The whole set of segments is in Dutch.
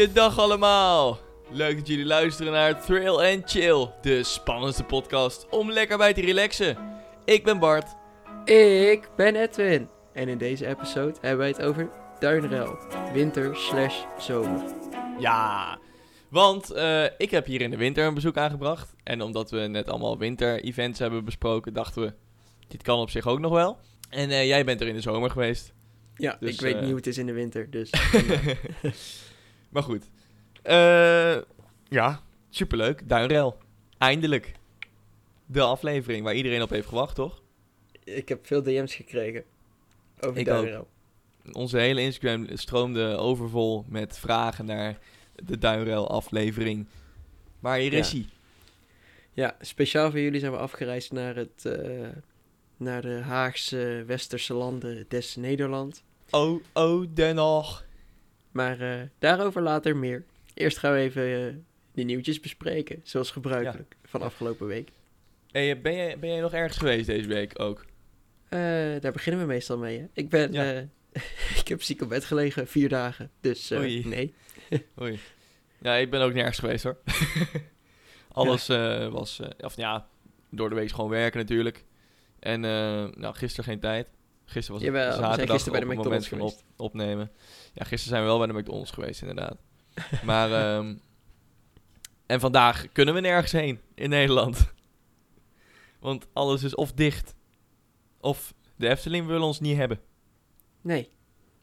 Goeiedag allemaal! Leuk dat jullie luisteren naar Thrill and Chill, de spannendste podcast om lekker bij te relaxen. Ik ben Bart. Ik ben Edwin. En in deze episode hebben wij het over duinruil. Winter slash zomer. Ja, want eh, ik heb hier in de winter een bezoek aangebracht. En omdat we net allemaal winter-events hebben besproken, dachten we, dit kan op zich ook nog wel. En eh, jij bent er in de zomer geweest. Ja, Dus, ik weet eh, niet hoe het is in de winter, dus... maar goed. Eh, ja, superleuk. Duinrel. Eindelijk. De aflevering waar iedereen op heeft gewacht, toch? ik heb veel DM's gekregen over Ik. Onze hele Instagram stroomde overvol met vragen naar de Duinrel aflevering. Maar hier is Ja. hij. Ja, speciaal voor jullie zijn we afgereisd naar, het, eh, naar de Haagse Westerse landen des Nederland. Oh, oh, Den Haag. Maar eh, daarover later meer. Eerst gaan we even eh, de nieuwtjes bespreken, zoals gebruikelijk, van afgelopen week. Hey, ben, jij, ben jij nog ergens geweest deze week ook? Eh, daar beginnen we meestal mee, hè? Ik ben... Ja. ik heb ziek op bed gelegen, vier dagen. Dus Oei. nee. Oei. Ja, ik ben ook nergens geweest hoor. Alles was, of ja, door de week gewoon werken natuurlijk. En nou, gisteren geen tijd. Gisteren was het Jawel, we zijn zaterdag gisteren bij de op het moment McDonald's van op, opnemen. Ja, gisteren zijn we wel bij de McDonald's geweest inderdaad. maar, ehm, en vandaag kunnen we nergens heen in Nederland. Want alles is of dicht, of de Efteling wil ons niet hebben. Nee.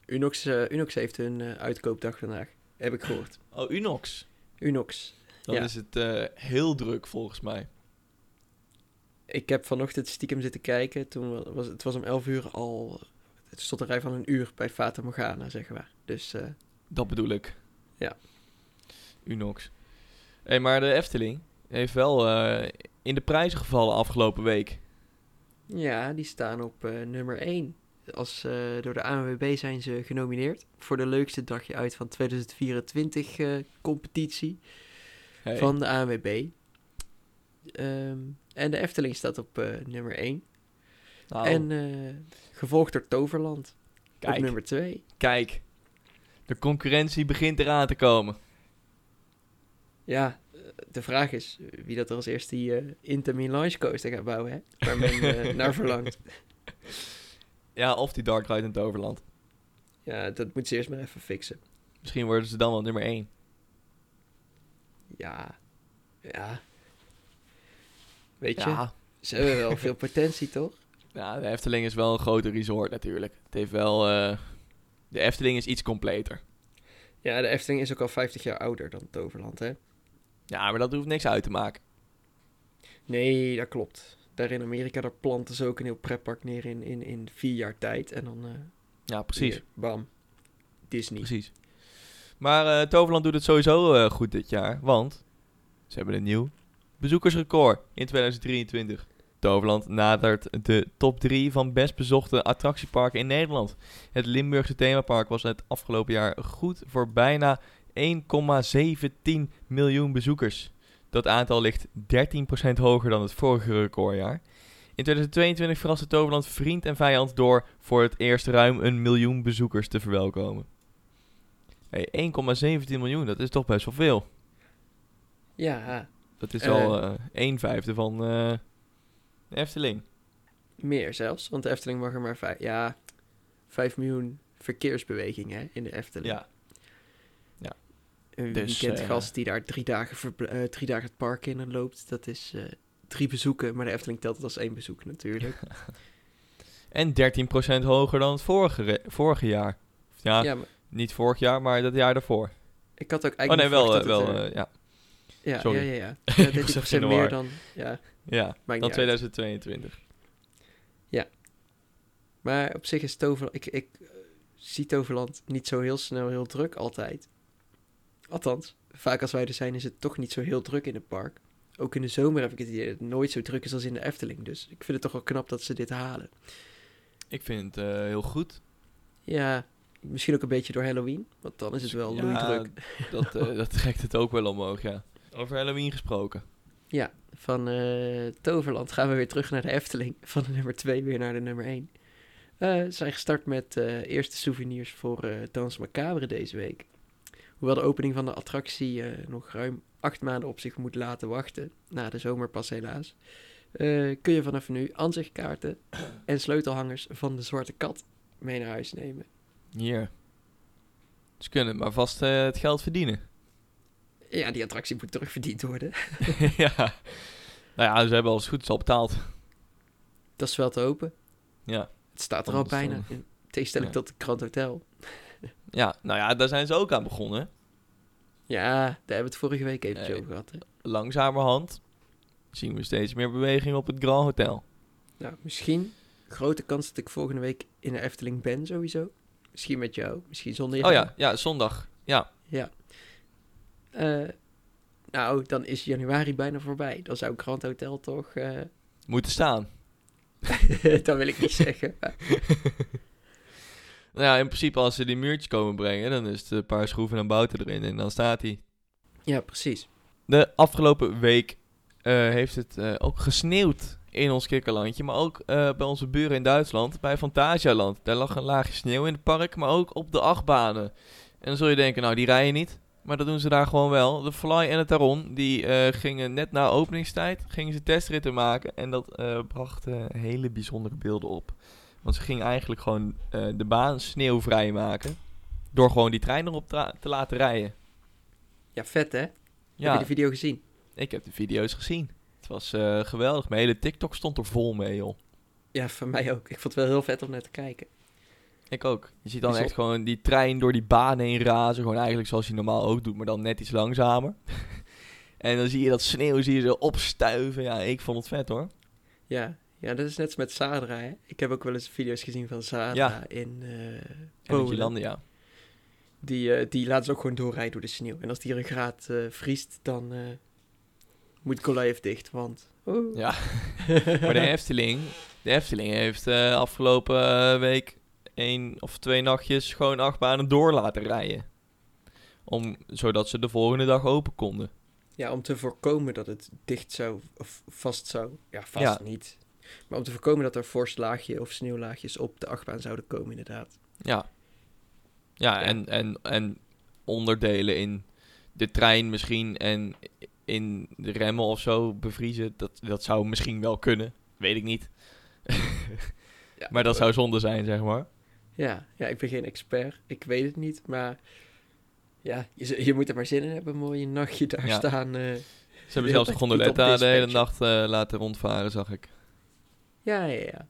Unox, eh, Unox heeft hun eh, uitkoopdag vandaag. Heb ik gehoord. Oh, Unox. Unox. Dan Ja. is het eh, heel druk volgens mij. Ik heb vanochtend stiekem zitten kijken. Toen wa- was het was om 11 uur al. Het stond een rij van een uur bij Fata Morgana, zeg maar. Dus eh, Dat bedoel ik. Ja. Unox. Hey, maar de Efteling heeft wel eh, in de prijzen gevallen afgelopen week. ja, die staan op eh, nummer 1. Als, door de ANWB zijn ze genomineerd voor de leukste dagje uit van 2024 eh, competitie Hey. van de ANWB. Ehm, en de Efteling staat op eh, nummer 1. Nou, En eh, gevolgd door Toverland op kijk, nummer 2. kijk. De concurrentie begint eraan te komen. Ja, eh, de vraag is wie dat er als eerste die eh Intamin Launch Coaster gaat bouwen, hè? Waar men naar verlangt. Ja, of die Dark Ride in het Overland. Ja, dat moeten ze eerst maar even fixen. Misschien worden ze dan wel nummer 1. Ja, ja. Weet je, Ja. ze hebben wel veel potentie, toch? ja, de Efteling is wel een grote resort natuurlijk. Het heeft wel... eh, de Efteling is iets completer. Ja, de Efteling is ook al 50 jaar ouder dan Toverland, hè? Ja, maar dat hoeft niks uit te maken. Nee, dat klopt. Daar in Amerika, daar planten ze ook een heel pretpark neer in, in, in vier jaar tijd. En dan, eh, Ja, precies. hier, bam, Disney. Precies. Maar eh, Toverland doet het sowieso eh, goed dit jaar, want ze hebben een nieuw bezoekersrecord in 2023. Toverland nadert de top 3 van best bezochte attractieparken in Nederland. Het Limburgse themapark was het afgelopen jaar goed voor bijna 1,17 miljoen bezoekers. Dat aantal ligt 13% hoger dan het vorige recordjaar. In 2022 verraste Toverland vriend en vijand door voor het eerst ruim een miljoen bezoekers te verwelkomen. Hey, 1,17 miljoen, dat is toch best wel veel. Ja, Dat is al eh 1 vijfde van eh, de Efteling. meer zelfs. Want de Efteling mag er maar vijf, ja, 5 miljoen verkeersbewegingen hè, in de Efteling. Ja. Een Dus, weekendgast die daar drie dagen, drie dagen het park in loopt, dat is drie bezoeken. Maar de Efteling telt het als één bezoek natuurlijk. En 13% hoger dan het vorige, vorige jaar. Ja, ja, maar niet vorig jaar, maar dat jaar daarvoor. ik had ook Oh nee, eigenlijk wel, wel ja. Ja, sorry. ja, ja, ja. ja. Ik was even 30% in de meer war. dan, ja, ja, dan niet uit. 2022. Maar op zich is Toverland... Ik, ik eh, zie Toverland niet zo heel snel heel druk altijd. Althans, vaak als wij er zijn is het toch niet zo heel druk in het park. Ook in de zomer heb ik het idee dat het nooit zo druk is als in de Efteling. Dus ik vind het toch wel knap dat ze dit halen. Ik vind het eh, heel goed. Ja, misschien ook een beetje door Halloween. Want dan is het wel Ja, loeidruk. Dat, eh, dat trekt het ook wel omhoog, ja. Over Halloween gesproken. Ja, van eh, Toverland gaan we weer terug naar de Efteling. Van de nummer 2 weer naar de nummer 1. Eh, ze zijn gestart met eh eerste souvenirs voor eh Dans Macabre deze week. Hoewel de opening van de attractie eh, nog ruim acht maanden op zich moet laten wachten, na de zomer pas helaas, eh, kun je vanaf nu aanzichtkaarten en sleutelhangers van de Zwarte Kat mee naar huis nemen. Hier. Ze kunnen maar vast eh, het geld verdienen. Ja, die attractie moet terugverdiend worden. ja. Nou ja, ze hebben als goed is al betaald. Dat is wel te hopen. Ja. Het staat er al bijna, in tegenstelling Ja. tot het Grand Hotel. Ja, nou ja, daar zijn ze ook aan begonnen. Ja, daar hebben we het vorige week eventjes Nee. over gehad. Hè? Langzamerhand zien we steeds meer beweging op het Grand Hotel. Nou, misschien grote kans dat ik volgende week in de Efteling ben sowieso. Misschien met jou, misschien zonder jou. Oh ja, ja, zondag. Ja, Ja. Eh, nou, dan is januari bijna voorbij. Dan zou Grand Hotel toch... eh, moeten staan. dat wil ik niet zeggen. Nou ja, in principe als ze die muurtjes komen brengen, dan is het een paar schroeven en bouten erin en dan staat hij. ja, precies. De afgelopen week eh, heeft het ook gesneeuwd in ons kikkerlandje, maar ook bij onze buren in Duitsland, bij Fantasialand. Daar lag een laagje sneeuw in het park, maar ook op de achtbanen. En dan zul je denken, nou die rijden niet, maar dat doen ze daar gewoon wel. De Fly en het Taron, die eh, gingen net na openingstijd, gingen ze testritten maken en dat eh, bracht eh, hele bijzondere beelden op. Want ze gingen eigenlijk gewoon de baan sneeuwvrij maken, door gewoon die trein erop te laten rijden. Ja, vet hè? Heb je de video gezien? ik heb de video's gezien. Het was geweldig. Mijn hele TikTok stond er vol mee, joh. Ja, van mij ook. Ik vond het wel heel vet om naar te kijken. Ik ook. Je ziet dan echt gewoon die trein door die baan heen razen. Gewoon eigenlijk zoals hij normaal ook doet, maar dan net iets langzamer. en dan zie je dat sneeuw zie je zo opstuiven. Ja, ik vond het vet hoor. Ja, ja dat is net als met Zadra hè? Ik heb ook wel eens video's gezien van Zadra Ja. in En Polen. landen, ja. Die, eh, die laten ze ook gewoon doorrijden door de sneeuw. En als die er een graad eh, vriest, dan eh, moet Goliath dicht, want... Oh. Ja. maar de Efteling, de Efteling heeft afgelopen week één of twee nachtjes gewoon acht banen door laten rijden. Om, zodat ze de volgende dag open konden. Ja, om te voorkomen dat het dicht zou, of vast zou... Ja, vast Ja. niet. Maar om te voorkomen dat er vorstlaagje of sneeuwlaagjes op de achtbaan zouden komen, inderdaad. Ja. Ja, Ja. En, en, en onderdelen in de trein misschien en in de remmen of zo bevriezen. Dat, dat zou misschien wel kunnen. Weet ik niet. Ja, maar dat zou zonde zijn, zeg maar. Ja, ja, ik ben geen expert. Ik weet het niet, maar... Ja, je, je moet er maar zin in hebben, een mooie nachtje daar Ja. staan. eh. Ze hebben zelfs de gondoletta niet de hele nacht eh, laten rondvaren, zag ik. Ja, ja, ja.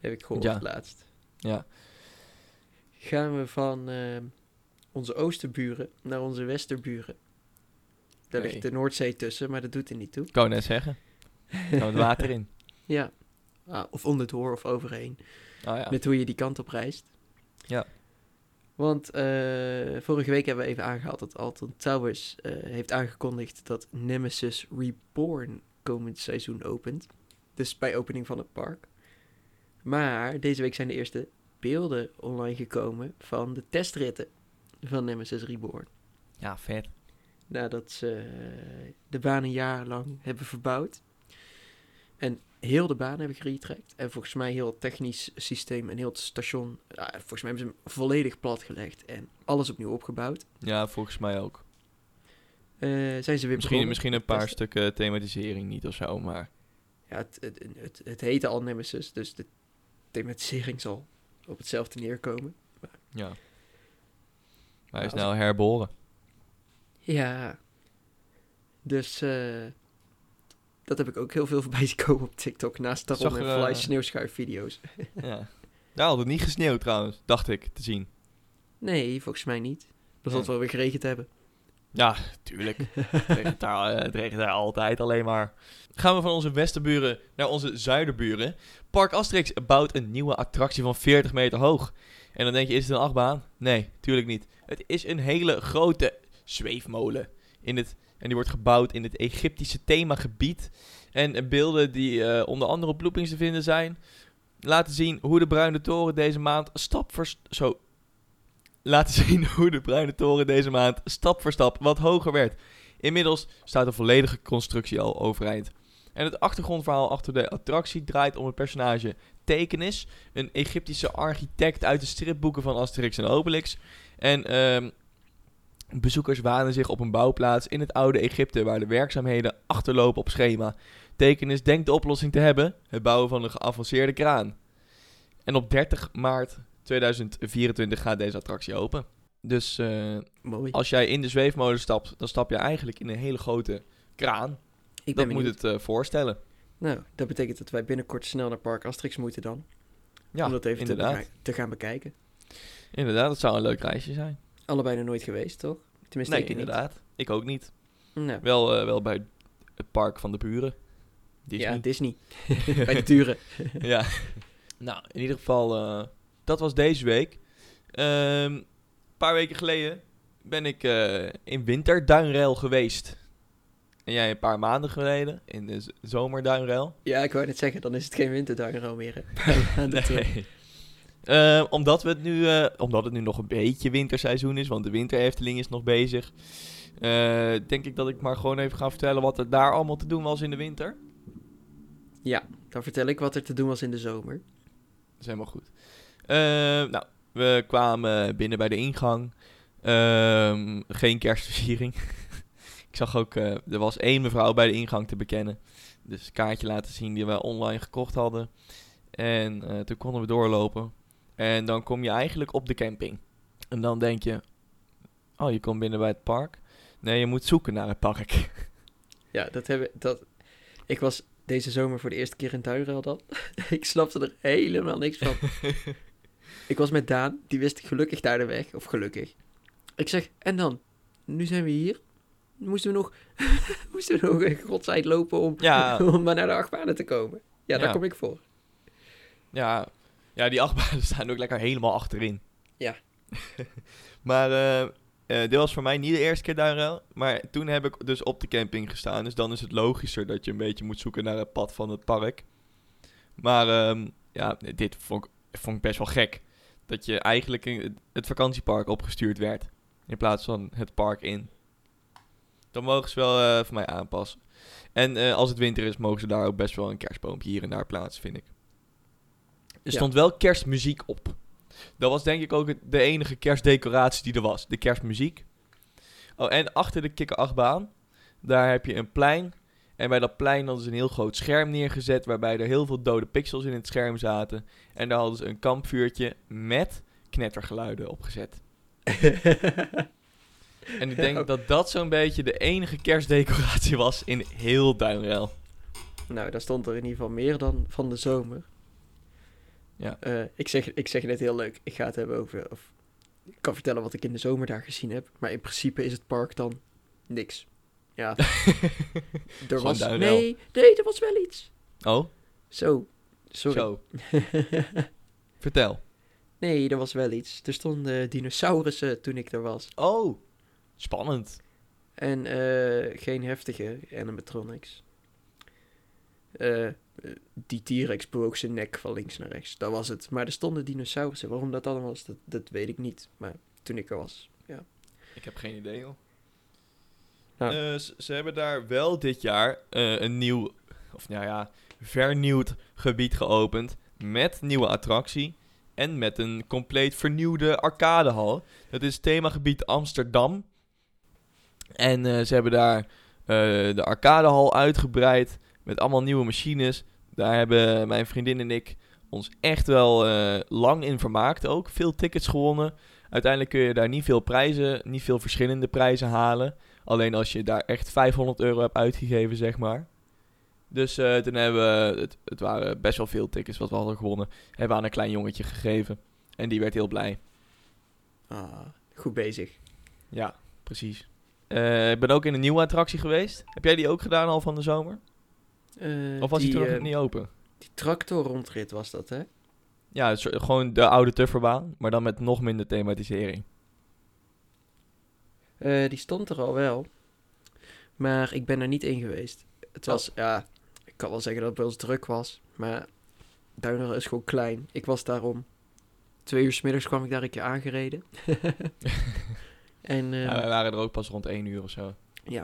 Heb ik gehoord Ja. laatst. Ja. Gaan we van eh, onze oosterburen naar onze westerburen. Daar Nee. ligt de Noordzee tussen, maar dat doet er niet toe. Wou net zeggen. Gaan we het water in. Ja. Ah, of onderdoor of overheen. Oh ja. Met hoe je die kant op reist. Ja. Want eh, vorige week hebben we even aangehaald dat Alton Towers eh, heeft aangekondigd dat Nemesis Reborn komend seizoen opent. Dus bij opening van het park. Maar deze week zijn de eerste beelden online gekomen van de testritten van Nemesis Reborn. Ja, vet. Nadat ze eh, de baan een jaar lang hebben verbouwd. En heel de baan hebben geretrekt. En volgens mij heel het technisch systeem en heel het station. ja, volgens mij hebben ze hem volledig platgelegd en alles opnieuw opgebouwd. Ja, volgens mij ook. Eh, zijn ze weer Misschien, misschien een paar testen. stukken thematisering niet of zo, maar... Ja, het, het, het, het heette al Nemesis, dus de thematisering zal op hetzelfde neerkomen. Ja. Maar hij is nou herboren. Ja. Dus eh, dat heb ik ook heel veel voorbij zien komen op TikTok. Naast Taron en er, Fly eh, sneeuwschuif video's. ja. Daar had het niet gesneeuwd trouwens, dacht ik te zien. Nee, volgens mij niet. Dan zal het wel weer geregend hebben. Ja, tuurlijk. het, regent daar, eh, het regent daar altijd alleen maar. Gaan we van onze westerburen naar onze zuiderburen. Park Asterix bouwt een nieuwe attractie van 40 meter hoog. En dan denk je, is het een achtbaan? Nee, tuurlijk niet. Het is een hele grote zweefmolen. In het, en die wordt gebouwd in het Egyptische themagebied. En eh, beelden die eh, onder andere op loopings te vinden zijn... laten zien hoe de Bruine Toren deze maand stap voor... Zo, laten zien hoe de Bruine Toren deze maand stap voor stap wat hoger werd. Inmiddels staat de volledige constructie al overeind. En het achtergrondverhaal achter de attractie draait om het personage Tekenis, een Egyptische architect uit de stripboeken van Asterix en Obelix. En ehm, Bezoekers wanen zich op een bouwplaats in het oude Egypte waar de werkzaamheden achterlopen op schema. Tekenis denkt de oplossing te hebben: het bouwen van een geavanceerde kraan. En op 30 maart 2024 gaat deze attractie open. Dus eh, als jij in de zweefmolen stapt, dan stap je eigenlijk in een hele grote kraan. ik Dat moet het eh, voorstellen. Nou, dat betekent dat wij binnenkort snel naar Park Asterix moeten dan. Ja, om dat even te, te gaan bekijken. Inderdaad, dat zou een leuk reisje zijn. Allebei nog nooit geweest, toch? Tenminste, Nee, ik niet. inderdaad. Ik ook niet. Nou, Wel, eh, wel bij het park van de buren. Disney. ja, Disney. Bij de duren. ja. Nou, in ieder geval, eh, dat was deze week. Ehm, een paar weken geleden ben ik eh, in winterduinrail geweest. En jij een paar maanden geleden in de zomerduinrail. Ja, ik wou net zeggen, dan is het geen winterduinrail meer. hè. Aan de terug. Nee. Eh, omdat, we het nu, eh, omdat het nu nog een beetje winterseizoen is, want de winterhefteling is nog bezig. eh, denk ik dat ik maar gewoon even ga vertellen wat er daar allemaal te doen was in de winter. Ja, dan vertel ik wat er te doen was in de zomer. Dat is helemaal goed. Nou, we kwamen binnen bij de ingang. Ehm, geen kerstversiering. ik zag ook, er was één mevrouw bij de ingang te bekennen. Dus een kaartje laten zien die we online gekocht hadden. En toen konden we doorlopen. En dan kom je eigenlijk op de camping. En dan denk je, oh, je komt binnen bij het park. Nee, je moet zoeken naar het park. Ja, dat hebben... Dat... Ik was deze zomer voor de eerste keer in duinrail dan. ik snapte er helemaal niks van. ik was met Daan, die wist gelukkig daar de weg. Of gelukkig. Ik zeg, en dan? Nu zijn we hier. Moesten we nog, moesten we nog een godseind lopen om, Ja. om maar naar de achtbanen te komen. Ja, daar Ja. kom ik voor. Ja, ja die achtbanen staan ook lekker helemaal achterin. Ja. maar eh, eh, dit was voor mij niet de eerste keer duinruil. Maar toen heb ik dus op de camping gestaan. Dus dan is het logischer dat je een beetje moet zoeken naar het pad van het park. Maar ehm, ja, dit vond ik, vond ik best wel gek. Dat je eigenlijk in het vakantiepark opgestuurd werd. In plaats van het park in. Dan mogen ze wel eh voor mij aanpassen. En eh, als het winter is, mogen ze daar ook best wel een kerstboompje hier en daar plaatsen, vind ik. Er stond wel kerstmuziek op. Dat was denk ik ook de enige kerstdecoratie die er was. De kerstmuziek. Oh, en achter de kikkerachtbaan, daar heb je een plein. En bij dat plein hadden ze een heel groot scherm neergezet... waarbij er heel veel dode pixels in het scherm zaten. En daar hadden ze een kampvuurtje met knettergeluiden opgezet. En ik denk dat dat zo'n beetje de enige kerstdecoratie was in heel Duinrel. Nou, daar stond er in ieder geval meer dan van de zomer. Ja. Eh, ik, zeg, ik zeg net heel leuk. Ik ga het hebben over. Of, ik kan vertellen wat ik in de zomer daar gezien heb. Maar in principe is het park dan niks. Ja. er was. Nee, nee, er was wel iets. Oh, Zo. Sorry. zo. Vertel. nee, er was wel iets. Er stonden dinosaurussen toen ik er was. Oh, spannend. En eh, geen heftige animatronics. Eh, eh, die T-Rex bewoog zijn nek van links naar rechts. Dat was het. Maar er stonden dinosaurussen. Waarom dat allemaal was, dat, dat weet ik niet. Maar toen ik er was, ja. Ik heb geen idee, joh. Nou. Eh, ze, ze hebben daar wel dit jaar een nieuw, of nou ja, vernieuwd gebied geopend. Met nieuwe attractie. En met een compleet vernieuwde arcadehal. Dat is themagebied Amsterdam. En ze hebben daar de arcadehal uitgebreid. Met allemaal nieuwe machines. Daar hebben mijn vriendin en ik ons echt wel eh, lang in vermaakt ook. Veel tickets gewonnen. Uiteindelijk kun je daar niet veel prijzen, niet veel verschillende prijzen halen. Alleen als je daar echt 500 euro hebt uitgegeven, zeg maar. Dus eh, toen hebben we, het, het waren best wel veel tickets wat we hadden gewonnen, hebben we aan een klein jongetje gegeven. En die werd heel blij. Ah, goed bezig. Ja, precies. Eh, ik ben ook in een nieuwe attractie geweest. Heb jij die ook gedaan al van de zomer? Eh, Of was die, toen nog eh, niet open? Die tractor-rondrit was dat, hè? Ja, gewoon de oude tufferbaan, maar dan met nog minder thematisering. Eh, die stond er al wel. Maar ik ben er niet in geweest. Het Oh. was, ja, ik kan wel zeggen dat het bij ons druk was. Maar Duinrel is gewoon klein. Ik was daarom. Twee uur 's middags kwam ik daar een keer aangereden. en Ja, wij waren er ook pas rond 1 uur of zo.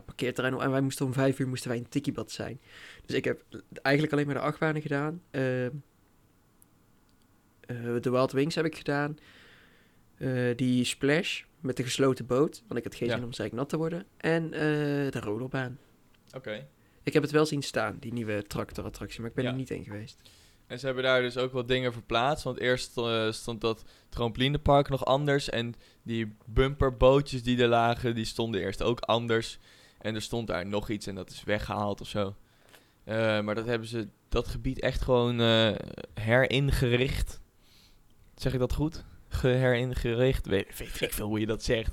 Parkeerterrein. En wij moesten om vijf uur moesten wij in Tikibad zijn. Dus ik heb eigenlijk alleen maar de achtbanen gedaan. Ehm, eh, de Wild Wings heb ik gedaan. eh, die splash met de gesloten boot, want ik had geen Ja. zin om zeik nat te worden. En eh, de rollerbaan. Oké. Ik heb het wel zien staan, die nieuwe tractorattractie, maar ik ben Ja. er niet in geweest. En ze hebben daar dus ook wat dingen verplaatst. Want eerst stond dat trampolinepark nog anders. En die bumperbootjes die er lagen, die stonden eerst ook anders. En er stond daar nog iets en dat is weggehaald of zo. Eh, maar dat hebben ze, dat gebied echt gewoon eh, heringericht. Zeg ik dat goed? Geheringericht? Weet, weet ik veel hoe je dat zegt.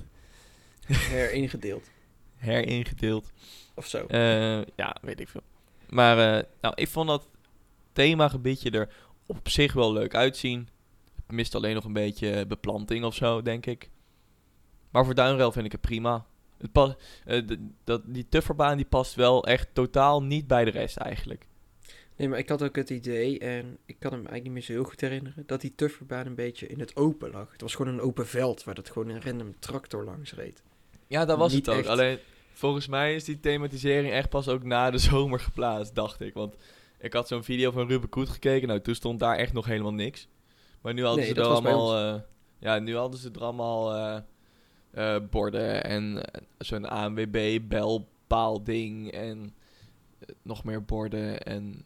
Heringedeeld. Heringedeeld. Of zo. Eh, ja, weet ik veel. Maar nou, ik vond dat themagebiedje er op zich wel leuk uitzien. Het mist alleen nog een beetje beplanting of zo, denk ik. Maar voor Duinrail vind ik het prima. Het pas, eh, dat, die tufferbaan die past wel echt totaal niet bij de rest eigenlijk. Nee, maar ik had ook het idee, en ik kan hem eigenlijk niet meer zo heel goed herinneren, dat die tufferbaan een beetje in het open lag. Het was gewoon een open veld waar dat gewoon een random tractor langs reed. Ja, dat was Niet het ook. echt. Alleen volgens mij is die thematisering echt pas ook na de zomer geplaatst, dacht ik. Want ik had zo'n video van Ruben Koet gekeken. Nou, toen stond daar echt nog helemaal niks. Maar nu hadden Nee, ze er allemaal. eh, ja, nu hadden ze er allemaal eh, eh, borden en eh, zo'n ANWB belpaalding en eh, nog meer borden en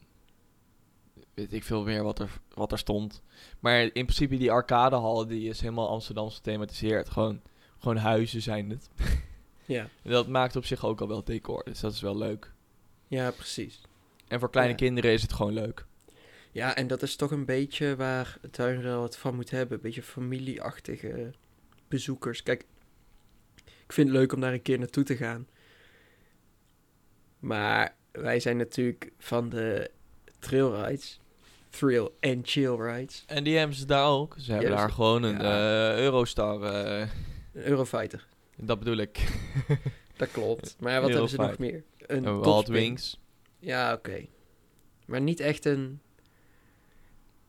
weet ik veel meer wat er, wat er stond. Maar in principe die arcadehal die is helemaal Amsterdams gethematiseerd. Gewoon, gewoon huizen zijn het. Ja, En dat maakt op zich ook al wel decor, dus dat is wel leuk. ja precies. En voor kleine Ja. kinderen is het gewoon leuk. Ja, en dat is toch een beetje waar Tuinrail het van moet hebben. Een beetje familieachtige bezoekers. Kijk, ik vind het leuk om daar een keer naartoe te gaan. Maar wij zijn natuurlijk van de trailrides. Thrill and chill rides. En die hebben ze daar ook. Ze hebben Ja, daar gewoon een ja. eh, Eurostar. Een Eurofighter. dat bedoel ik. Dat klopt. Maar wat hebben ze nog meer? Een Een Wild. Wings. Ja, oké. Maar niet echt een...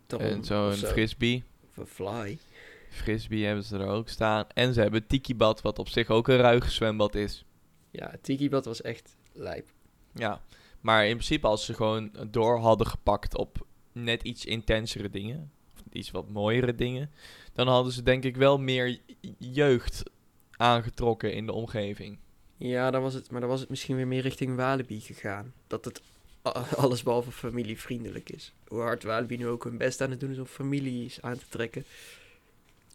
Drom En zo'n frisbee. Of een fly. Frisbee hebben ze er ook staan. En ze hebben Tiki Bad, wat op zich ook een ruige zwembad is. Ja, Tiki Bad was echt lijp. Ja. Maar in principe als ze gewoon door hadden gepakt op net iets intensere dingen. Of iets wat mooiere dingen. Dan hadden ze denk ik wel meer jeugd aangetrokken in de omgeving. Ja, dan was het, maar dan was het misschien weer meer richting Walibi gegaan. Dat het a- allesbehalve familievriendelijk is. Hoe hard Walibi nu ook hun best aan het doen is om families aan te trekken.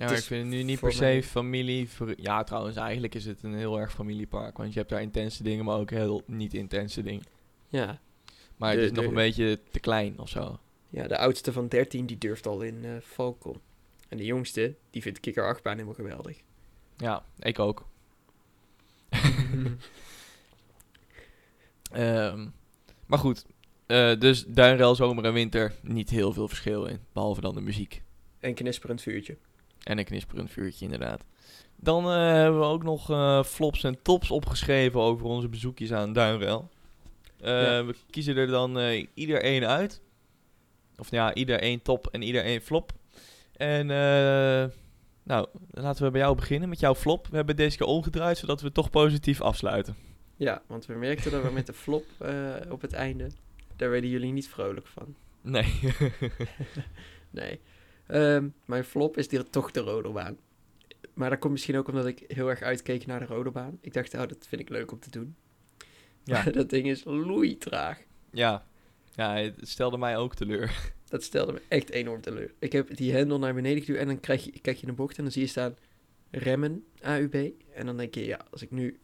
Ja, maar ik vind het nu niet per se familie. Ja, trouwens, eigenlijk is het een heel erg familiepark. Want je hebt daar intense dingen, maar ook heel niet intense dingen. Ja. Maar het De- is nog de- een beetje te klein of zo. ja, de oudste van 13 die durft al in eh Falcon. En de jongste, die vindt Kikker achtbaan helemaal geweldig. Ja, ik ook. Ehm, maar goed, eh, dus Duinrel, zomer en winter, niet heel veel verschil in. Behalve dan de muziek. en knisperend vuurtje. En een knisperend vuurtje, inderdaad. Dan eh, hebben we ook nog eh, flops en tops opgeschreven over onze bezoekjes aan Duinrel. Eh, Ja. We kiezen er dan ieder één uit. Of ja, ieder één top en ieder één flop. En nou, laten we bij jou beginnen met jouw flop. We hebben deze keer omgedraaid, zodat we toch positief afsluiten. Ja, want we merkten dat we met de flop op het einde, daar werden jullie niet vrolijk van. Nee. Nee. Ehm, mijn flop is die, toch de rodelbaan. Maar dat komt misschien ook omdat ik heel erg uitkeek naar de rodelbaan. Ik dacht, oh, dat vind ik leuk om te doen. ja. Maar dat ding is loeitraag. ja. Ja, het stelde mij ook teleur. Dat stelde me echt enorm teleur. Ik heb die hendel naar beneden geduwd en dan krijg je, kijk je een bocht en dan zie je staan remmen AUB. En dan denk je, ja, als ik nu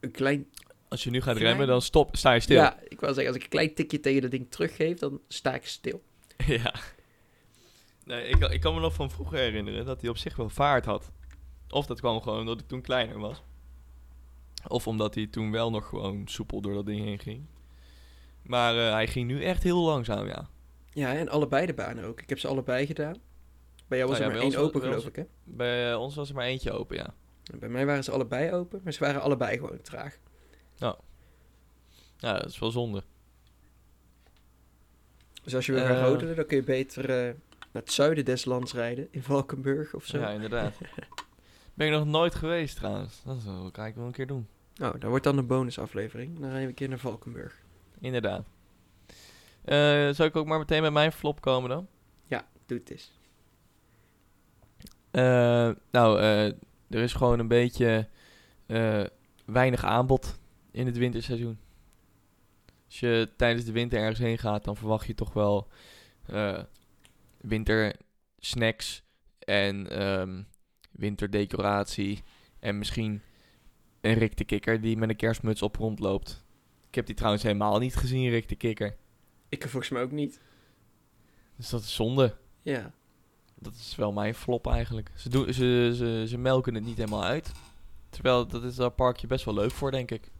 een klein... Als je nu gaat Klein. remmen, dan stop, sta je stil. Ja, ik wou zeggen, als ik een klein tikje tegen dat ding teruggeef, dan sta ik stil. Ja. Nee, ik, kan- ik kan me nog van vroeger herinneren dat hij op zich wel vaart had. Of dat kwam gewoon omdat ik toen kleiner was. Of omdat hij toen wel nog gewoon soepel door dat ding heen ging. Maar eh, hij ging nu echt heel langzaam, ja. Ja, en allebei de banen ook. Ik heb ze allebei gedaan. Bij jou was Oh er ja, maar één was- open, geloof ons- ik, hè? Bij eh, ons was er maar eentje open, ja. Bij mij waren ze allebei open, maar ze waren allebei gewoon traag. Ja, dat is wel zonde. Dus als je wil gaan Eh. rodelen, dan kun je beter naar het zuiden des lands rijden. In Valkenburg of zo. Ja, inderdaad. ben ik nog nooit geweest trouwens. Dat wil ik wel een keer doen. Nou, dat wordt dan een bonusaflevering. Dan rijden we een keer naar Valkenburg. Inderdaad. Eh zal ik ook maar meteen met mijn flop komen dan? Ja, doe het eens. Eh, nou, eh, er is gewoon een beetje weinig aanbod in het winterseizoen. Als je tijdens de winter ergens heen gaat, dan verwacht je toch wel wintersnacks en ehm, winterdecoratie. En misschien een Rick de Kikker die met een kerstmuts op rondloopt. Ik heb die trouwens helemaal niet gezien, Rick de Kikker. Ik volgens mij ook niet. Dus dat is zonde. Ja. Dat is wel mijn flop eigenlijk. Ze, doen, ze, ze, ze melken het niet helemaal uit. Terwijl dat is dat parkje best wel leuk voor, denk ik.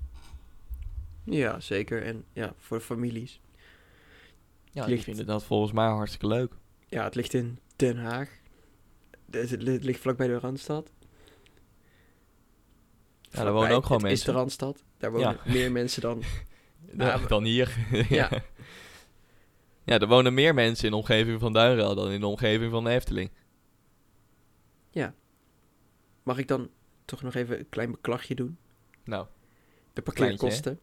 Ja, zeker. En ja, voor families. Ja, die vinden dat volgens mij hartstikke leuk. Ja, het ligt in Den Haag. Het, het li- ligt vlakbij de Randstad. Ja, daar wonen ook gewoon mensen. is de Randstad. Daar wonen meer mensen dan... Ja, dan hier. Ja. ja, er wonen meer mensen in de omgeving van Duinrel dan in de omgeving van de Efteling. Mag ik dan toch nog even een klein beklagje doen? Nou, De parkeerkosten.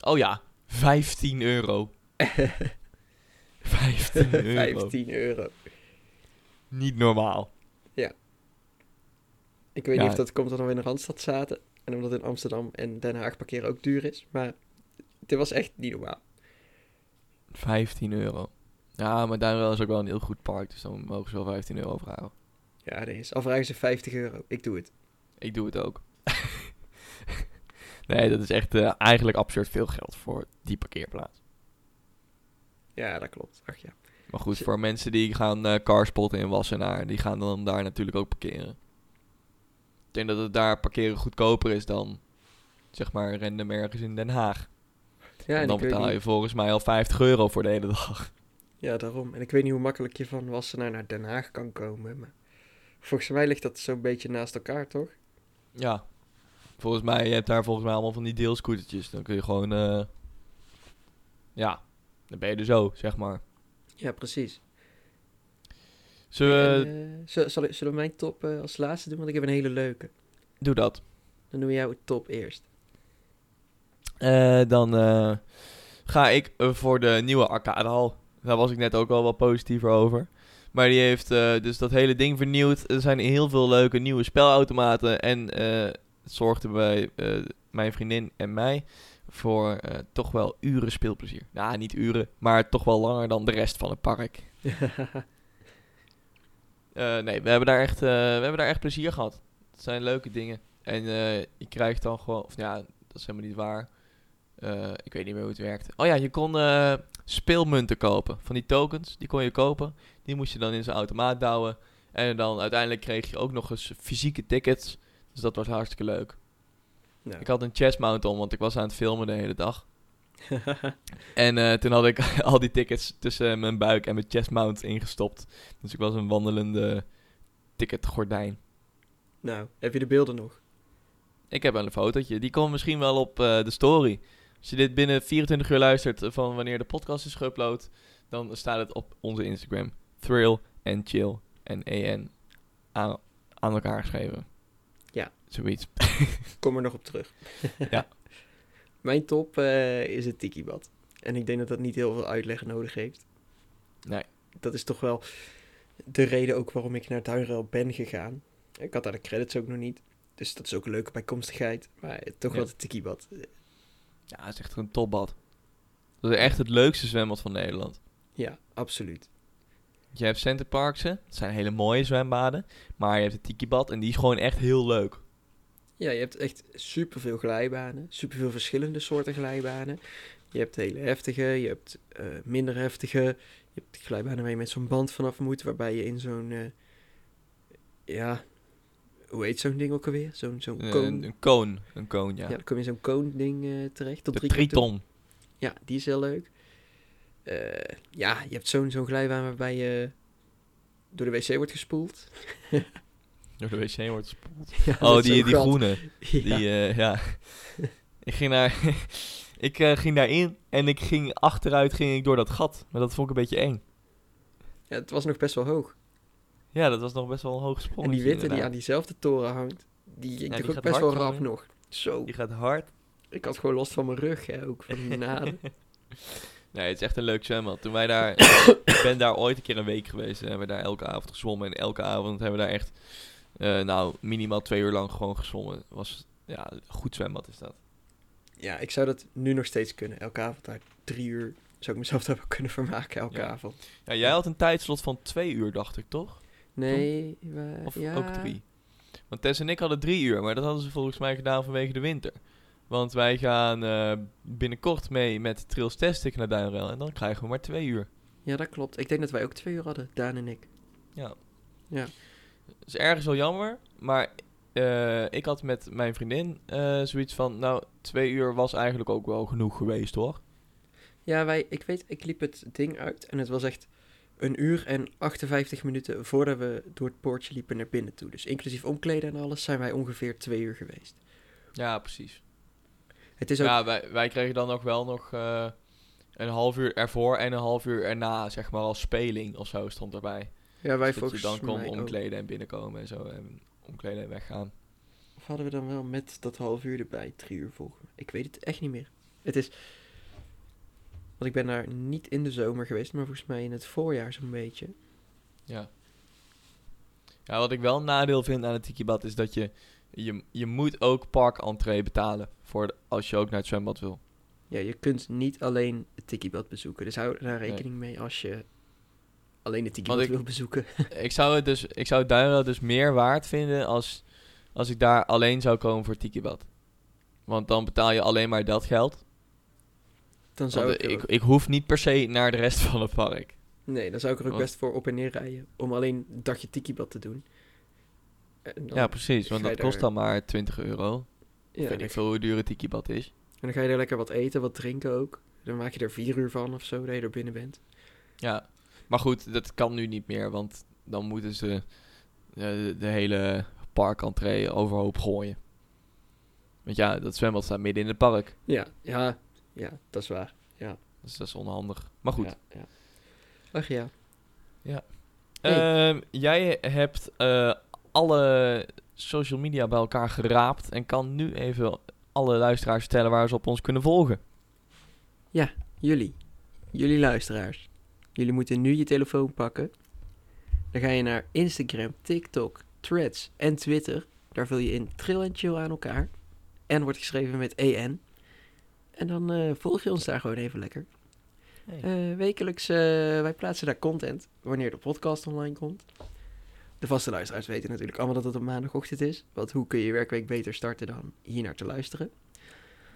oh ja, 15 euro. 15 euro. 15 euro. Niet normaal. Ik weet Ja. niet of dat komt omdat we in de Randstad zaten. En omdat in Amsterdam en Den Haag parkeren ook duur is. Maar dit was echt niet normaal. 15 euro. Ja, maar Duinrel is ook wel een heel goed park, dus dan mogen ze wel 15 euro vragen. Ja, dat is. Al vragen ze 50 euro. Ik doe het. Ik doe het ook. nee, dat is echt eh, eigenlijk absurd veel geld voor die parkeerplaats. Ja, dat klopt. Ach ja. Maar goed, voor mensen die gaan eh carspotten in Wassenaar, die gaan dan daar natuurlijk ook parkeren. Ik denk dat het daar parkeren goedkoper is dan, zeg maar, random ergens in Den Haag. Ja, en en dan betaal je niet, volgens mij al 50 euro voor de hele dag. ja, daarom. En ik weet niet hoe makkelijk je van Wassenaar naar Den Haag kan komen. Maar volgens mij ligt dat zo'n beetje naast elkaar, toch? Ja. Volgens mij, je hebt daar volgens mij allemaal van die deelscootertjes. Dan kun je gewoon, eh, ja, dan ben je er zo, zeg maar. Ja, precies. Zullen we, En, eh, zal, zal ik- zullen we mijn top eh, als laatste doen? Want ik heb een hele leuke. doe dat. Dan doen we jouw top eerst. Eh, dan ga ik voor de nieuwe arcadehal. Daar was ik net ook al wat positiever over. Maar die heeft dus dat hele ding vernieuwd. Er zijn heel veel leuke nieuwe spelautomaten. En het zorgde bij mijn vriendin en mij voor eh, toch wel uren speelplezier. Nou, niet uren, maar toch wel langer dan de rest van het park. Eh, nee, we hebben, daar echt, eh, we hebben daar echt plezier gehad. Het zijn leuke dingen. En je krijgt dan gewoon... Of ja, dat is helemaal niet waar. Ik weet niet meer hoe het werkt. Oh ja, je kon speelmunten kopen. Van die tokens, die kon je kopen. Die moest je dan in zo'n automaat douwen. En dan uiteindelijk kreeg je ook nog eens fysieke tickets. Dus dat was hartstikke leuk. Ik had een chest mount om, want ik was aan het filmen de hele dag. En eh, toen had ik al die tickets tussen mijn buik en mijn chest mount ingestopt. Dus ik was een wandelende ticketgordijn. nou, heb je de beelden nog? Ik heb wel een fotootje. Die komt misschien wel op eh, de story. Als je dit binnen 24 uur luistert van wanneer de podcast is geüpload, dan staat het op onze Instagram. Thrill en chill en en aan, aan elkaar geschreven. Ja. Zoiets. Kom er nog op terug. Ja. Mijn top eh, is het Tikibad. En ik denk dat dat niet heel veel uitleg nodig heeft. Nee. Dat is toch wel de reden ook waarom ik naar Duinruil ben gegaan. Ik had daar de credits ook nog niet. Dus dat is ook een leuke bijkomstigheid. Maar toch Ja. wel het Tikibad. Ja, het is echt een topbad. Dat is echt het leukste zwembad van Nederland. Ja, absoluut. Je hebt Centerparksen, dat zijn hele mooie zwembaden. Maar je hebt het Tikibad en die is gewoon echt heel leuk. Ja, je hebt echt superveel glijbanen. Superveel verschillende soorten glijbanen. Je hebt hele heftige, je hebt eh, minder heftige. Je hebt glijbanen waar je met zo'n band vanaf moet. Waarbij je in zo'n... eh, ja, hoe heet zo'n ding ook alweer? Zo'n zo'n koon. Een, koon. Een koon, ja. ja. dan kom je in zo'n koon-ding eh, terecht. Tot de drie. Triton. Ja, die is heel leuk. Eh, ja, je hebt zo'n zo'n glijbaan waarbij je door de wc wordt gespoeld. Door de wc wordt gespoeld. Ja, Oh, die, die gat. groene. Ja. Die, eh, ja. ik ging daar... ik eh, ging daarin en ik ging achteruit ging ik door dat gat. Maar dat vond ik een beetje eng. ja, het was nog best wel hoog. Ja, dat was nog best wel een hoog sprong. en die witte die aan diezelfde toren hangt, die ging Ja, ook best wel rap nog. Zo, Die gaat hard. ik had gewoon last van mijn rug, hè, ook van die naden. Nee, het is echt een leuk zwembad. Toen wij daar... ik ben daar ooit een keer een week geweest. En hebben we daar elke avond gezwommen. En elke avond hebben we daar echt... eh, nou, minimaal twee uur lang gewoon gezwommen. Was, ja, een goed zwembad is dat. Ja, ik zou dat nu nog steeds kunnen. Elke avond daar drie uur zou ik mezelf daar wel kunnen vermaken elke Ja. avond. Ja, jij had een tijdslot van twee uur, dacht ik, toch? Nee, we- Of ja. ook drie? Want Tess en ik hadden drie uur, maar dat hadden ze volgens mij gedaan vanwege de winter. Want wij gaan eh, binnenkort mee met Trails Testic naar Duinrel en dan krijgen we maar twee uur. Ja, dat klopt. Ik denk dat wij ook twee uur hadden, Daan en ik. Ja. Ja. Is ergens wel jammer, maar eh, ik had met mijn vriendin eh, zoiets van, nou, twee uur was eigenlijk ook wel genoeg geweest, hoor. Ja, wij, ik weet, ik liep het ding uit en het was echt een uur en 58 minuten voordat we door het poortje liepen naar binnen toe. Dus inclusief omkleden en alles zijn wij ongeveer twee uur geweest. Ja, precies. Het is ook, Ja, wij, wij kregen dan nog wel nog eh, een half uur ervoor en een half uur erna, zeg maar, als speling of zo stond erbij. ja, wij je volgens dan kon mij ook. omkleden en binnenkomen en zo. En omkleden en weggaan. Of hadden we dan wel met dat half uur erbij drie uur volgen? Ik weet het echt niet meer. Het is... Want ik ben daar niet in de zomer geweest, maar volgens mij in het voorjaar zo'n beetje. Ja. Ja, wat ik wel een nadeel vind aan het tikibad is dat je, je, je moet ook parkentree betalen voor de- als je ook naar het zwembad wil. Ja, je kunt niet alleen het tikibad bezoeken. Dus hou daar rekening mee als je alleen het tikibad ik- wil bezoeken. ik zou het dus, ik zou het Duinrel dus meer waard vinden als, als ik daar alleen zou komen voor het tikibad. Want dan betaal je alleen maar dat geld. Dan zou ik, ik, hoef niet per se naar de rest van het park. Nee, dan zou ik er ook Want- best voor op en neer rijden. Om alleen een dagje tikibad te doen. Ja, precies. Want dat kost dan maar 20 euro. ja, ik weet niet veel hoe duur het tikibad is. en dan ga je er lekker wat eten, wat drinken ook. Dan maak je er vier uur van of zo, dat je er binnen bent. Ja, maar goed, dat kan nu niet meer, want dan moeten ze eh, de, de hele parkentree overhoop gooien. Want ja, dat zwembad staat midden in het park, Ja, ja, ja, dat is waar. dus dat is onhandig. Maar goed, Ja, ja. Ach ja. Ehm, jij hebt eh, alle social media bij elkaar geraapt en kan nu even alle luisteraars vertellen waar ze op ons kunnen volgen. Jullie, jullie luisteraars. Jullie moeten nu je telefoon pakken. Dan ga je naar Instagram, TikTok, Threads en Twitter. Daar vul je in Trill en Chill aan elkaar. En wordt geschreven met EN. En dan eh, volg je ons daar gewoon even lekker. Eh, wekelijks, eh, wij plaatsen daar content wanneer de podcast online komt. De vaste luisteraars weten natuurlijk allemaal dat het op maandagochtend is. Want hoe kun je werkweek beter starten dan hier naar te luisteren?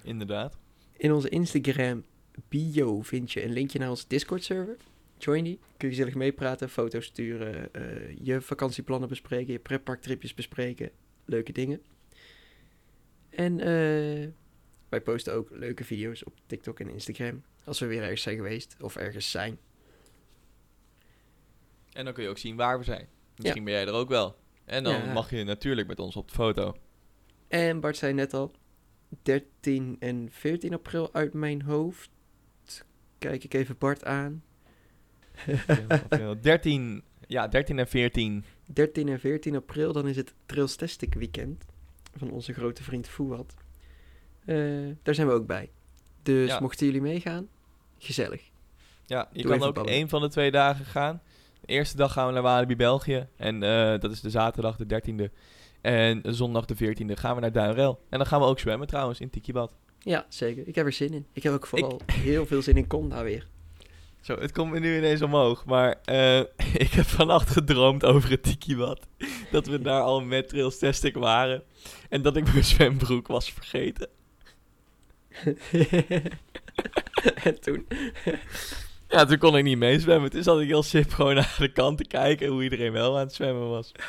Inderdaad. In onze Instagram bio vind je een linkje naar onze Discord server. Join die. Kun je gezellig meepraten, foto's sturen, eh, je vakantieplannen bespreken, je pretparktripjes bespreken. Leuke dingen. En eh, wij posten ook leuke video's op TikTok en Instagram. Als we weer ergens zijn geweest of ergens zijn. En dan kun je ook zien waar we zijn. Misschien ben jij er ook wel. En dan mag je natuurlijk met ons op de foto. En Bart zei net al, 13 en 14 april uit mijn hoofd. Kijk ik even Bart aan. 13, ja, 13 en 14. 13 en 14 april, dan is het Trails Testic weekend van onze grote vriend Fouad. Eh, daar zijn we ook bij. Dus Ja. mochten jullie meegaan, gezellig. Ja, je Doe kan ook één van de twee dagen gaan. De eerste dag gaan we naar Walibi, België. En eh, dat is de zaterdag, de 13e. En zondag, de 14e, gaan we naar Duinrel. En dan gaan we ook zwemmen trouwens, in Tikibad. Ja, zeker. Ik heb er zin in. Ik heb ook vooral heel veel zin in Conda weer. Zo, het komt me nu ineens omhoog. Maar eh, ik heb vannacht gedroomd over het Tikibad. Dat we daar al met Trails Testic waren. En dat ik mijn zwembroek was vergeten. en toen, Ja, toen kon ik niet meezwemmen. Toen zat ik heel sip gewoon naar de kant te kijken hoe iedereen wel aan het zwemmen was.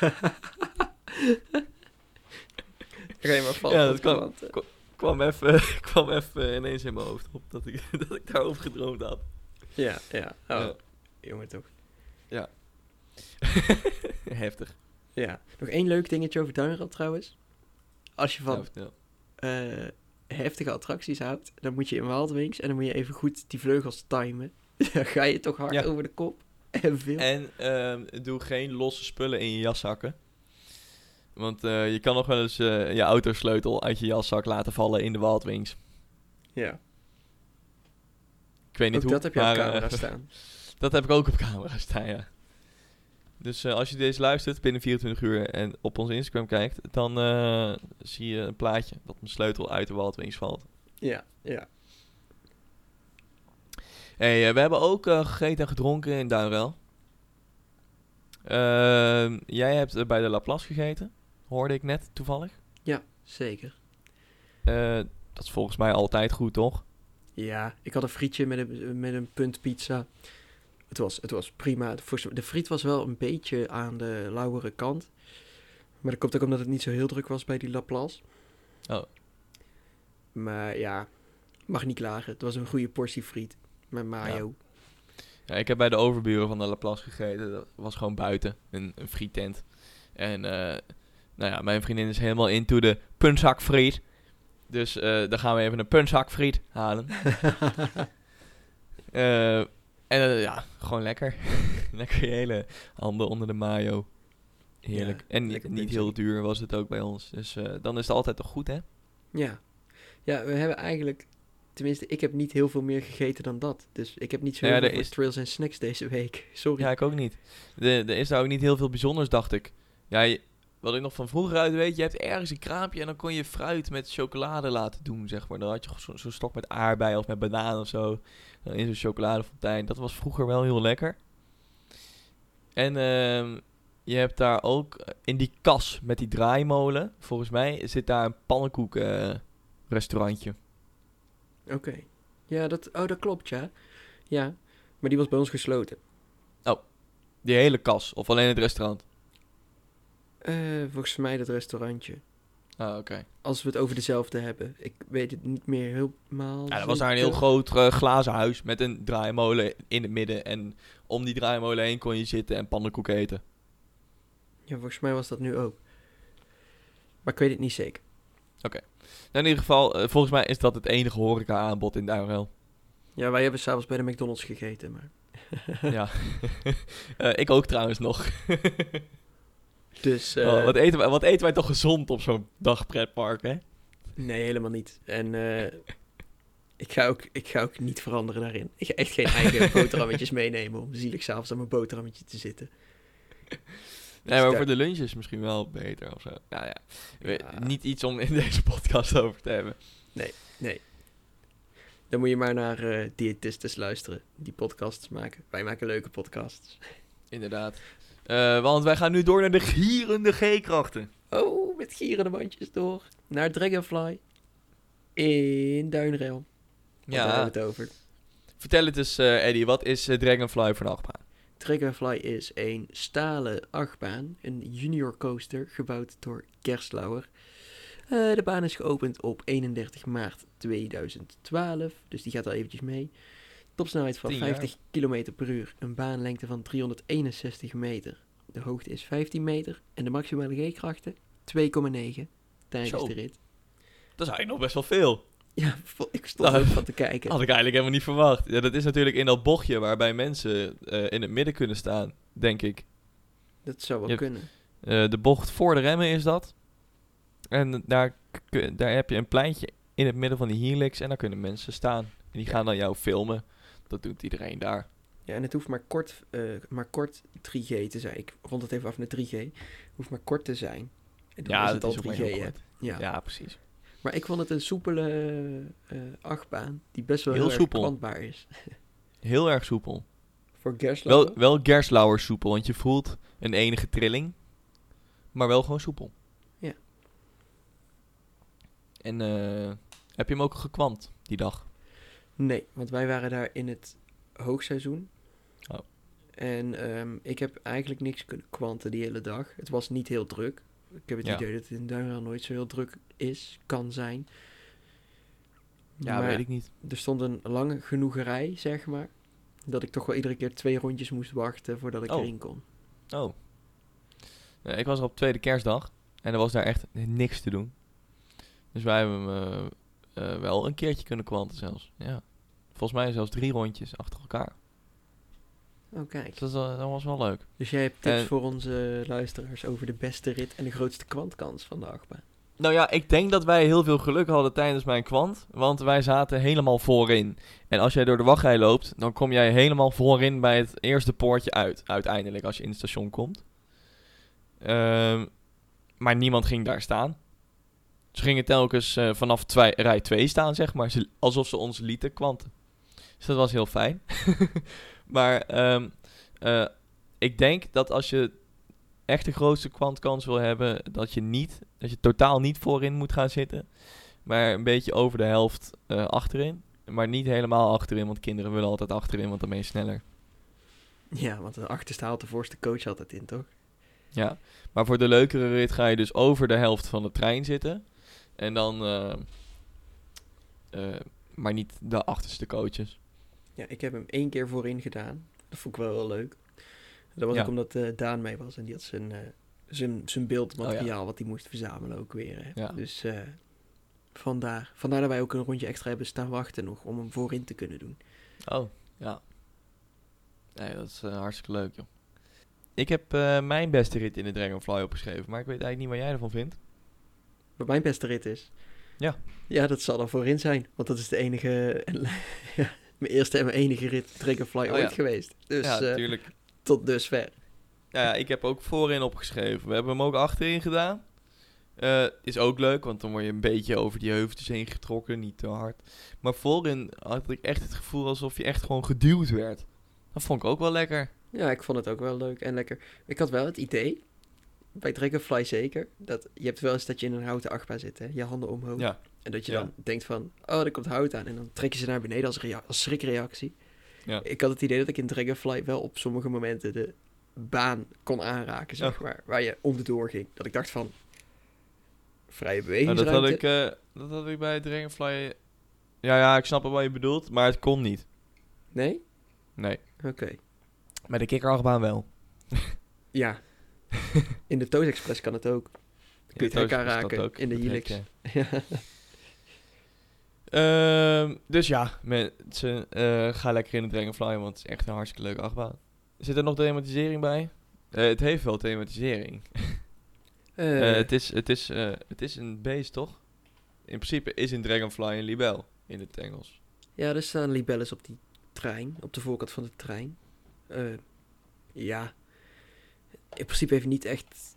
maar vast. Ja, dat klant, eh. kwam even, kwam even ineens in mijn hoofd op dat ik, dat ik daarover gedroomd had. Ja, ja. Oh, Ja. jongen toch. Heftig. Ja. Nog één leuk dingetje over Duinrad trouwens. Als je van Ja, eh, heftige attracties houdt, dan moet je in Wild Wings en dan moet je even goed die vleugels timen. Dan ga je toch hard Ja. over de kop. En veel. En ehm, doe geen losse spullen in je jaszakken. Want eh, je kan nog wel eens eh, je autosleutel uit je jaszak laten vallen in de Wildwings. Ja. Ik weet niet Ook hoe. dat heb je maar, op eh, camera staan. dat heb ik ook op camera staan, ja. Dus eh, als je deze luistert binnen 24 uur en op onze Instagram kijkt, dan eh, zie je een plaatje dat mijn sleutel uit de Wildwings valt. Ja, ja. Hey, eh, we hebben ook eh, gegeten en gedronken in Duinrel. Ehm, jij hebt eh, bij de Laplace gegeten, hoorde ik net toevallig. Zeker. Eh, dat is volgens mij altijd goed, toch? Ja, ik had een frietje met een, met een punt pizza. Het was, het was prima. De, de friet was wel een beetje aan de lauwere kant. Maar dat komt ook omdat het niet zo heel druk was bij die Laplace. Oh. Maar ja, mag niet klagen. Het was een goede portie friet. Met mayo. Ja, ik heb bij de overburen van de Laplace gegeten. Dat was gewoon buiten, een, een frietent. En eh, nou ja, mijn vriendin is helemaal into de punshakfriet. Dus eh dan gaan we even een punshakfriet halen. Eh, en ja, gewoon lekker. lekker je hele handen onder de mayo. Heerlijk. Ja, en niet, niet heel duur was het ook bij ons. Dus dan is het altijd toch goed, hè? ja. Ja, we hebben eigenlijk... Tenminste, ik heb niet heel veel meer gegeten dan dat. Dus ik heb niet zo Ja, heel er veel is- trails en snacks deze week. Sorry. Ja, ik ook niet. De, er is daar ook niet heel veel bijzonders, dacht ik. Ja, je- wat ik nog van vroeger uit weet, je hebt ergens een kraampje en dan kon je fruit met chocolade laten doen, zeg maar. Dan had je zo- zo'n stok met aardbei of met banaan of zo. Dan in zo'n chocoladefontein. Dat was vroeger wel heel lekker. En ehm, je hebt daar ook eh, in die kas met die draaimolen, volgens mij zit daar een pannenkoek eh, restaurantje. Oké. Ja, dat, oh, dat klopt, ja. Ja, maar die was bij ons gesloten. Die hele kas, of alleen het restaurant. Eh, volgens mij dat restaurantje. Ah, oké. Als we het over dezelfde hebben. Ik weet het niet meer helemaal. Ja, er was daar een heel groot eh, glazen huis met een draaimolen in het midden. En om die draaimolen heen kon je zitten en pannenkoek eten. Ja, volgens mij was dat nu ook. Maar ik weet het niet zeker. Nou, in ieder geval, eh, volgens mij is dat het enige horeca aanbod in Duinrel. Ja, wij hebben s'avonds bij de McDonald's gegeten, maar... ja. Eh, ik ook trouwens nog. Dus, eh, Oh, wat, eten wij, wat eten wij toch gezond op zo'n dagpretpark, hè? nee, helemaal niet. En eh, ik, ga ook, ik ga ook niet veranderen daarin. Ik ga echt geen eigen boterhammetjes meenemen om zielig s'avonds aan mijn boterhammetje te zitten. Nee, maar voor de lunches misschien wel beter of zo. Nou ja, Ja. niet iets om in deze podcast over te hebben. Nee. Dan moet je maar naar eh diëtistes luisteren. Die podcasts maken. Wij maken leuke podcasts. Inderdaad. Eh, want wij gaan nu door naar de gierende G-krachten. Oh, met gierende bandjes door. Naar Dragonfly. In Duinrail. Want Daar Ja, hebben we het over. vertel het eens eh, Eddie, wat is Dragonfly voor een Dragonfly is een stalen achtbaan. Een junior coaster gebouwd door Gerstlauer. Eh, de baan is geopend op 31 maart 2012. Dus die gaat al eventjes mee. Topsnelheid van Tien jaar. 50 km per uur. Een baanlengte van 361 meter. De hoogte is 15 meter. En de maximale G-krachten 2,9 tijdens Zo. de rit. Dat is eigenlijk nog best wel veel. Ja, ik stond Nou, er ook van te kijken. Had ik eigenlijk helemaal niet verwacht. Ja, dat is natuurlijk in dat bochtje waarbij mensen eh, in het midden kunnen staan, denk ik. Dat zou wel kunnen. Eh, de bocht voor de remmen is dat. En daar, daar heb je een pleintje in het midden van die helix en daar kunnen mensen staan. En die Ja. gaan dan jou filmen. Dat doet iedereen daar. Ja, en het hoeft maar kort, eh, maar kort 3G te zijn. Ik rond het even af naar 3G. Het hoeft maar kort te zijn. En dan ja, is het dat al is ook maar 3G, heel hè? kort. Ja. Ja, precies. Maar ik vond het een soepele eh, achtbaan. Die best wel Heel heel, erg soepel. is. Heel erg soepel. Voor Gerstlauer. Wel, wel Gerslauer soepel, want je voelt een enige trilling. Maar wel gewoon soepel. Ja. En eh, heb je hem ook gekwant die dag? Nee, want wij waren daar in het hoogseizoen. Oh. En ehm, ik heb eigenlijk niks kunnen kwanten die hele dag. Het was niet heel druk. Ik heb het Ja. idee dat het in Duinrail nooit zo heel druk is, kan zijn. Ja, Maar weet ik niet. er stond een lange genoeg rij, zeg maar. Dat ik toch wel iedere keer twee rondjes moest wachten voordat ik Oh. erin kon. Oh. Nee, ik was er op tweede kerstdag en er was daar echt niks te doen. Dus wij hebben hem eh, eh, wel een keertje kunnen kwanten zelfs. Ja. Volgens mij zelfs drie rondjes achter elkaar. Oh, kijk. Dus dat, was- dat was wel leuk. Dus jij hebt tips En- voor onze luisteraars over de beste rit en de grootste kwantkans van de achtbaan. Nou ja, ik denk dat wij heel veel geluk hadden tijdens mijn kwant. Want wij zaten helemaal voorin. En als jij door de wachtrij loopt, dan kom jij helemaal voorin bij het eerste poortje uit. Uiteindelijk, als je in het station komt. Ehm, maar niemand ging daar staan. Ze gingen telkens eh, vanaf twee, rij 2 staan, zeg maar. Alsof ze ons lieten kwanten. Dus dat was heel fijn. maar ehm, eh, ik denk dat als je echt de grootste kwantkans wil hebben, dat je niet, dat je totaal niet voorin moet gaan zitten. Maar een beetje over de helft eh, achterin. Maar niet helemaal achterin, want kinderen willen altijd achterin, want dan ben je sneller. Ja, want de achterste haalt de voorste coach altijd in, toch? Ja, maar voor de leukere rit ga je dus over de helft van de trein zitten. En dan, eh, maar niet de achterste coaches. Ja, ik heb hem één keer voorin gedaan. Dat vond ik wel heel leuk. Dat was Ja. ook omdat eh, Daan mee was en die had zijn, eh, zijn, zijn beeldmateriaal wat hij moest verzamelen ook weer. Hè. Ja. Dus eh, vandaar. vandaar dat wij ook een rondje extra hebben staan wachten nog om hem voorin te kunnen doen. Oh, ja. Nee, dat is hartstikke leuk, joh. Ik heb mijn beste rit in de Dragonfly opgeschreven, maar ik weet eigenlijk niet wat jij ervan vindt. Wat mijn beste rit is. Ja. Ja, dat zal er voorin zijn. Want dat is de enige, ja, mijn eerste en mijn enige rit Dragonfly Oh, ooit geweest. Dus ja, eh, natuurlijk. tot dusver. Ja, ja, ik heb ook voorin opgeschreven. We hebben hem ook achterin gedaan. Eh, is ook leuk, want dan word je een beetje over die heuveltjes heen getrokken, niet te hard. Maar voorin had ik echt het gevoel alsof je echt gewoon geduwd werd. Dat vond ik ook wel lekker. Ja, ik vond het ook wel leuk en lekker. Ik had wel het idee, bij Dragonfly zeker, dat je hebt wel eens dat je in een houten achtbaan zit, hè? je handen omhoog. Ja, En dat je Ja. dan denkt van, oh, er komt hout aan. En dan trek je ze naar beneden als, rea- als schrikreactie. Ja. Ik had het idee dat ik in Dragonfly wel op sommige momenten de baan kon aanraken, zeg maar. Waar je onderdoor ging. Dat ik dacht van, vrije nou, bewegingsruimte. dat, had ik, eh, dat had ik bij Dragonfly... Ja, ja, ik snap wel wat je bedoelt, maar het kon niet. Nee? Nee. Oké. Bij de kikkerachtbaan wel. Ja. in de Toos Express kan het ook. Kun je het hek aanraken in de helix. Ja. Ehm, dus ja, mensen, eh ga lekker in de Dragonfly, want het is echt een hartstikke leuke achtbaan. Zit er nog thematisering bij? Eh, het heeft wel thematisering. Eh, het, is, het, is, eh, het is een beest, toch? In principe is een Dragonfly een libel in het Engels. Ja, er staan libelles op die trein, op de voorkant van de trein. Eh, ja, in principe heeft niet echt,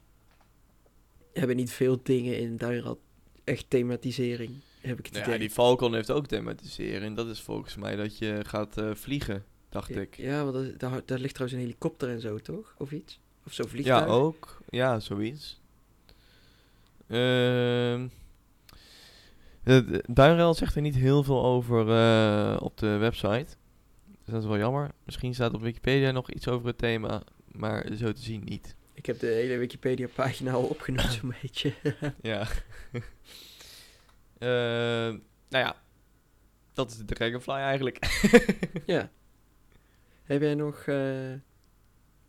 hebben niet veel dingen in Duinrad echt thematisering, heb ik het Nou idee. ja, die Falcon heeft ook thematisering. Dat is volgens mij dat je gaat eh, vliegen, dacht Ja, ik. Ja, want daar, daar, daar ligt trouwens een helikopter en zo, toch? Of iets? Of Ja, vliegtuig? ook. Ja, zoiets. Ehm Duinrail zegt er niet heel veel over eh, op de website. Dus dat is wel jammer. Misschien staat op Wikipedia nog iets over het thema, maar zo te zien niet. Ik heb de hele Wikipedia-pagina al opgenoemd, zo'n beetje. Ja. Ehm, nou ja, dat is de Dragonfly eigenlijk. ja. Heb jij nog, eh,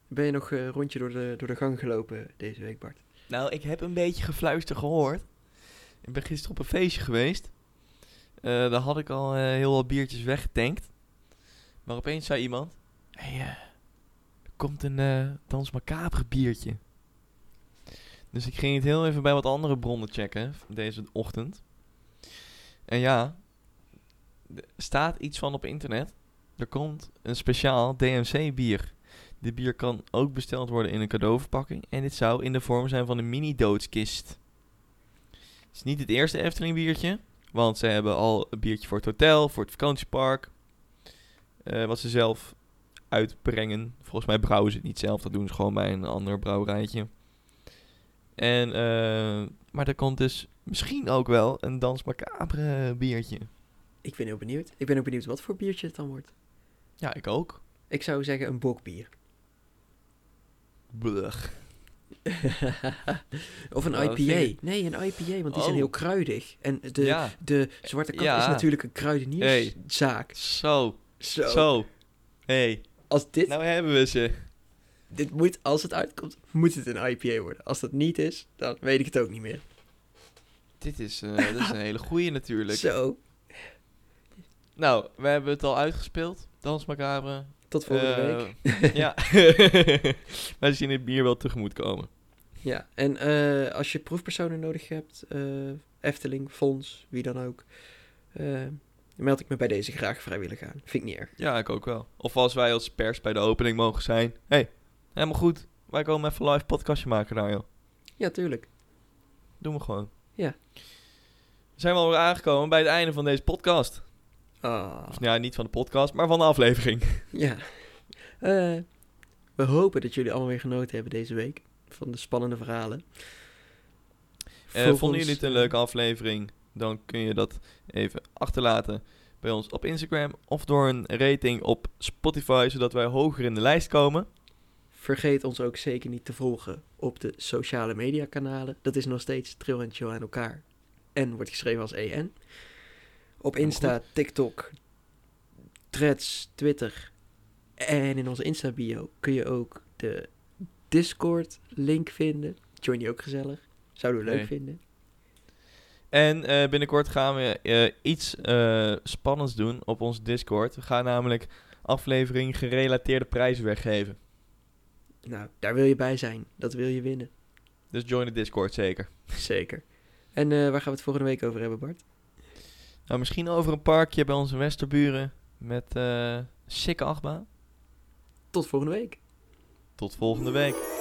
ben je nog een rondje door de, door de gang gelopen deze week, Bart? Nou, ik heb een beetje gefluister gehoord. Ik ben gisteren op een feestje geweest. Eh, daar had ik al eh, heel wat biertjes weggetankt. Maar opeens zei iemand... Hé, hey, eh, er komt een eh Dans Macabre biertje. Dus ik ging het heel even bij wat andere bronnen checken deze ochtend. En ja, er staat iets van op internet. Er komt een speciaal DMC bier. Dit bier kan ook besteld worden in een cadeauverpakking. En dit zou in de vorm zijn van een mini-doodskist. Het is niet het eerste Efteling biertje. Want ze hebben al een biertje voor het hotel, voor het vakantiepark. eh, wat ze zelf uitbrengen. Volgens mij brouwen ze het niet zelf. Dat doen ze gewoon bij een ander brouwerijtje. En, eh, maar er komt dus misschien ook wel een Dans Macabre biertje. Ik ben heel benieuwd. Ik ben ook benieuwd wat voor biertje het dan wordt. Ja, ik ook. Ik zou zeggen een bokbier. Blech. of een dat IPA. Nee, een IPA, want die Oh. zijn heel kruidig. En de, ja, de Zwarte Kat Ja. is natuurlijk een kruidenierszaak. zo, Zo. zo. hey, Als dit, nou hebben we ze. dit moet, als het uitkomt, moet het een IPA worden. Als dat niet is, dan weet ik het ook niet meer. Dit is, eh, dat is een hele goeie natuurlijk. Zo, Nou, we hebben het al uitgespeeld. Dans Macabre. tot volgende Eh, week. ja. Wij zien het bier wel tegemoet komen. Ja, en eh, als je proefpersonen nodig hebt, Efteling, Fonds, wie dan ook, meld ik me bij deze graag vrijwillig aan. Vind ik niet erg. Ja, ik ook wel. Of als wij als pers bij de opening mogen zijn. hey, helemaal goed. Wij komen even live podcastje maken daar, joh. Ja, tuurlijk. Doen we gewoon. Ja. Zijn we alweer aangekomen bij het einde van deze podcast. Ah, Of, ja, niet van de podcast, maar van de aflevering. ja. Eh, we hopen dat jullie allemaal weer genoten hebben deze week van de spannende verhalen. Eh, vonden ons- jullie het een leuke aflevering? Dan kun je dat even achterlaten bij ons op Instagram of door een rating op Spotify, zodat wij hoger in de lijst komen. Vergeet ons ook zeker niet te volgen op de sociale media kanalen. Dat is nog steeds Trill en Chill aan elkaar. En wordt geschreven als EN. Op Insta, TikTok, Threads, Twitter. En in onze Insta bio kun je ook de Discord link vinden. Join die ook gezellig. Zouden we leuk Nee. vinden. En eh, binnenkort gaan we eh, iets eh, spannends doen op ons Discord. We gaan namelijk aflevering gerelateerde prijzen weggeven. Nou, daar wil je bij zijn. Dat wil je winnen. Dus join de Discord zeker. Zeker. En eh, waar gaan we het volgende week over hebben, Bart? Nou, misschien over een parkje bij onze Westerburen met eh sikke achtbaan. Tot volgende week. Tot volgende week.